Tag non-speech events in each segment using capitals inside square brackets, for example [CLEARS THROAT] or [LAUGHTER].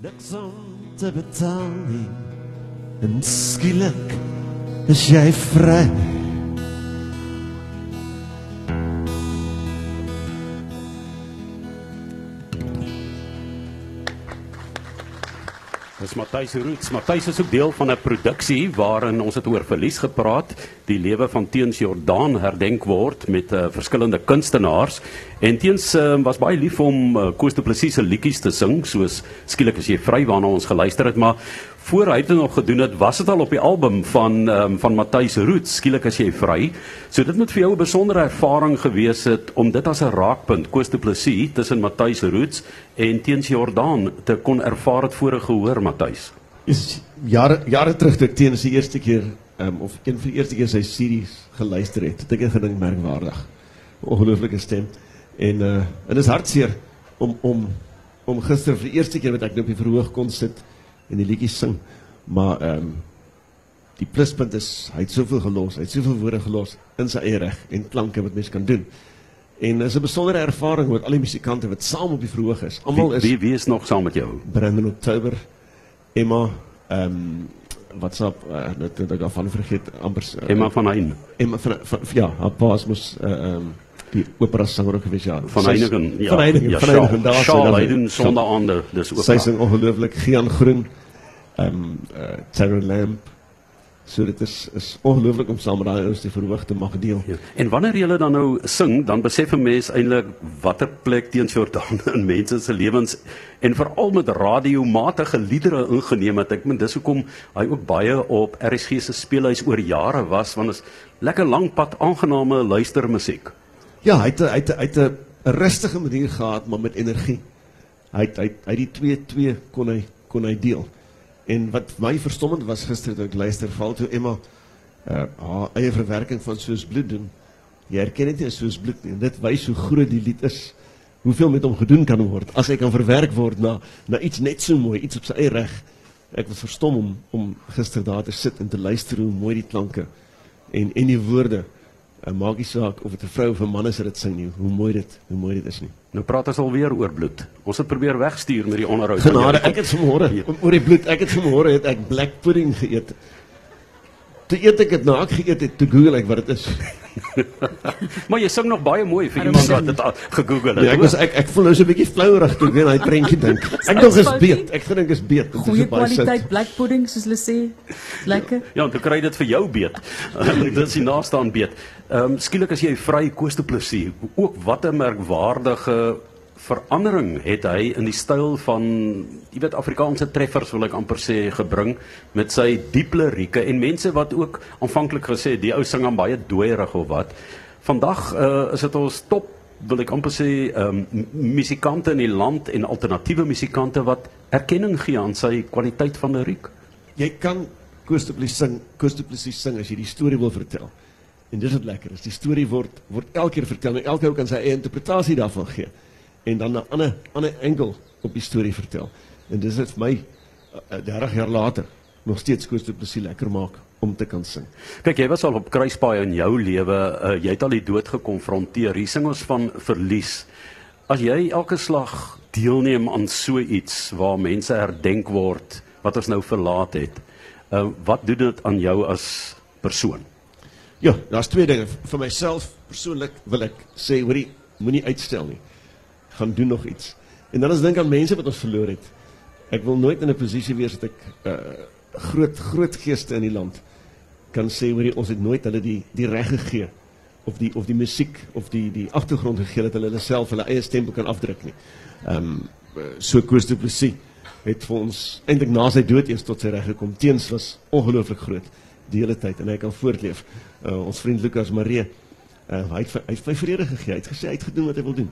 niks om te betaal nie. En skielik is jy vry. Dis Matthys Roots. Matthys is ook deel van 'n produksie waarin ons het oor verlies gepraat, die lewe van Teens Jordaan herdenk word met uh, verskillende kunstenaars. En Teens uh, was baie lief om uh, Koos de Plessis se liedjies te sing, soos skielik as jy vry waarna ons geluister het, maar voor hy dit nog gedoen het, was dit al op die album van um, van Matthys Roots, skielik as jy vry. So dit moet vir jou 'n besondere ervaring gewees het om dit as 'n raakpunt Koos de Plessis tussen Matthys Roots en Teens Jordaan te kon ervaar het voor 'n gehoor Matthys. Is jare jare terug toe ek teens die eerste keer um, of een van die eerste keer sy series geluister het, het ek gedink merkwaardig. Ongelooflike stem. En uh en is hartseer om om om gister vir die eerste keer wat ek nou op die verhoog kon sit en die liedjies sing. Maar ehm um, die pluspunt is hy het soveel gelos, hy het soveel woorde gelos in sy eie reg en klanke wat mens kan doen. En is 'n besondere ervaring met al die musikante wat saam op die verhoog is. Almal is Wie wie is nog saam met jou? Brandon Oktober, Emma, ehm um, wat's op uh, net net ek afval vergeet amper uh, Emma van Hein Emma van, van ja, haar pa is mos eh, ehm uh, um, die opera sanger gewees ja. van Heinigen. Ja, Van Heinigen, ja, van. Heinigen, daar sy- hy doen sondaande, dis ook. Sy sing ongelooflik Gian Groen. Ehm um, uh, Terry Lamp. So dit is is ongelooflik om saam met daai ouens die verhoog te mag deel. Ja. En wanneer jy dan nou sing, dan besef 'n mens eintlik watter plek teens Jordaan [LAUGHS] in mense se lewens en veral met radiomatige liedere ingeneem het. Ek meen dis hoekom hy ook baie op RSG se speelhuis oor jare was want is lekker lank pad aangename luistermusiek. Ja, hy het hy het hy het 'n rustige manier gehad maar met energie. Hy het hy het- die twee twee kon hy kon hy deel. En wat my verstommend was gister toe ek luister val toe Emma uh haar eie verwerking van soos bloed doen. Jy herken dit as soos bloed nie. Dit wys hoe groot die lied is. Hoeveel met hom gedoen kan word as hy kan verwerk word na na iets net so mooi, iets op sy eie reg. Ek was verstom om om gister daar te sit en te luister hoe mooi die klanke en en die woorde uh, maak nie saak of dit 'n vrou of 'n man is wat dit sing nie, hoe mooi dit, hoe mooi dit is nie. Nou praat ons alweer oor bloed. Ons het probeer wegstuur met die onderhoud. Genade, ek het vanmôre om- oor die bloed, ek het vanmôre het ek black pudding geëet. Toe eet ek dit na ek geëet het, toe Google ek wat dit is. [LAUGHS] Maar jy sing nog baie mooi vir iemand wat dit gegoogel het. Ja, ek was ek ek voel nou so 'n bietjie flouerig toe ek weer aan daai prentjie dink. [LAUGHS] Ek dog is beet. Ek gedink is beet. Dit is Goeie kwaliteit black pudding soos hulle sê. Lekker. Ja, en toe kry jy dit vir jou beet. [LAUGHS] Dit is die naaste aan beet. Ehm um, skielik as jy vry koos te plesier, ook wat 'n merkwaardige verandering het hy in die styl van jy weet Afrikaanse treffers wil ek amper sê gebring met sy diep lirieke en mense wat ook aanvanklik gesê die ou sing aan baie dooierig of wat. Vandag uh, is dit ons top wil ek amper sê um, musikante in die land en alternatiewe musikante wat erkenning gee aan sy kwaliteit van liriek. Jy kan Koos de Plessis sing, Koos de Plessis sing as jy die storie wil vertel. En dis wat lekker is. Die storie word word elke keer vertel en elke ou kan sy eie interpretasie daarvan gee en dan 'n ander ander angle op die storie vertel. En dis dit vir my uh, uh, 30 jaar later nog steeds Koos de Plessis lekker maak om te kan sing. Kyk, jy was al op kruispaaie in jou lewe, uh, jy het al die dood gekonfronteer. Hier sing ons van verlies. As jy elke slag deelneem aan so iets waar mense herdenk word wat ons nou verlaat het, uh, wat doen dit aan jou as persoon? Ja, daar's twee dinge. Vir myself persoonlik wil ek sê, hoorie, moenie uitstel nie. Gaan doen nog iets. En dan as dink aan mense wat ons verloor het. Ek wil nooit in 'n posisie wees dat ek uh groot groot geeste in die land kan sê hoorie, ons het nooit hulle die die reg gegee of die of die musiek of die die agtergrond gegee dat hulle hulle self hulle eie stempel kan afdruk nie. Ehm um, so Koos du Plessis het vir ons eintlik na sy dood eens tot sy reg gekom. Teens was ongelooflik groot die hele tyd en hy kan voortleef. Uh, ons vriend Lukas Maree, uh, hy het hy het my vrede gegee. Hy het gesê hy het gedoen wat hy wil doen.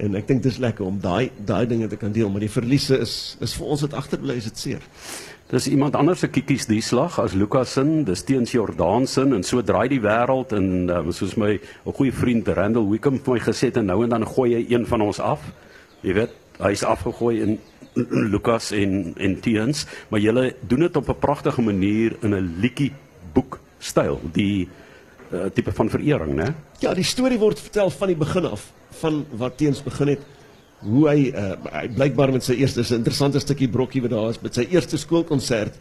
En ek dink dis lekker om daai daai dinge te kan deel, maar die verliese is is vir ons wat agterbly is dit seer. Dis iemand anders se kiekies die slag as Lukas sin, dis teens Jordaan sin en so draai die wêreld en uh, soos my 'n goeie vriend Randall Wickham vir my gesê het en nou en dan gooi hy een van ons af. Jy weet, hy's afgegooi in [CLEARS THROAT] Lukas en en teens, maar julle doen dit op 'n pragtige manier in 'n liedjie boek styl, die uh, tipe van verering, né? Ja, die storie word vertel van die begin af, van wat teens begin het hoe hy uh, hy blykbaar met sy eerste is interessante stukkie brokkie wat daar is met sy eerste skoolkonsert.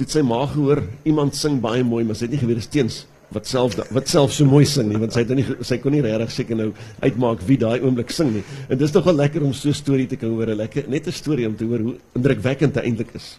Het sy ma gehoor iemand sing baie mooi, maar sy het nie geweet dit is teens wat self wat self so mooi sing nie want sy het nie sy kon nie regtig seker nou uitmaak wie daai oomblik sing nie. En dis nogal lekker om so 'n storie te kan hoor, 'n lekker net 'n storie om te hoor hoe indrukwekkend dit eintlik is.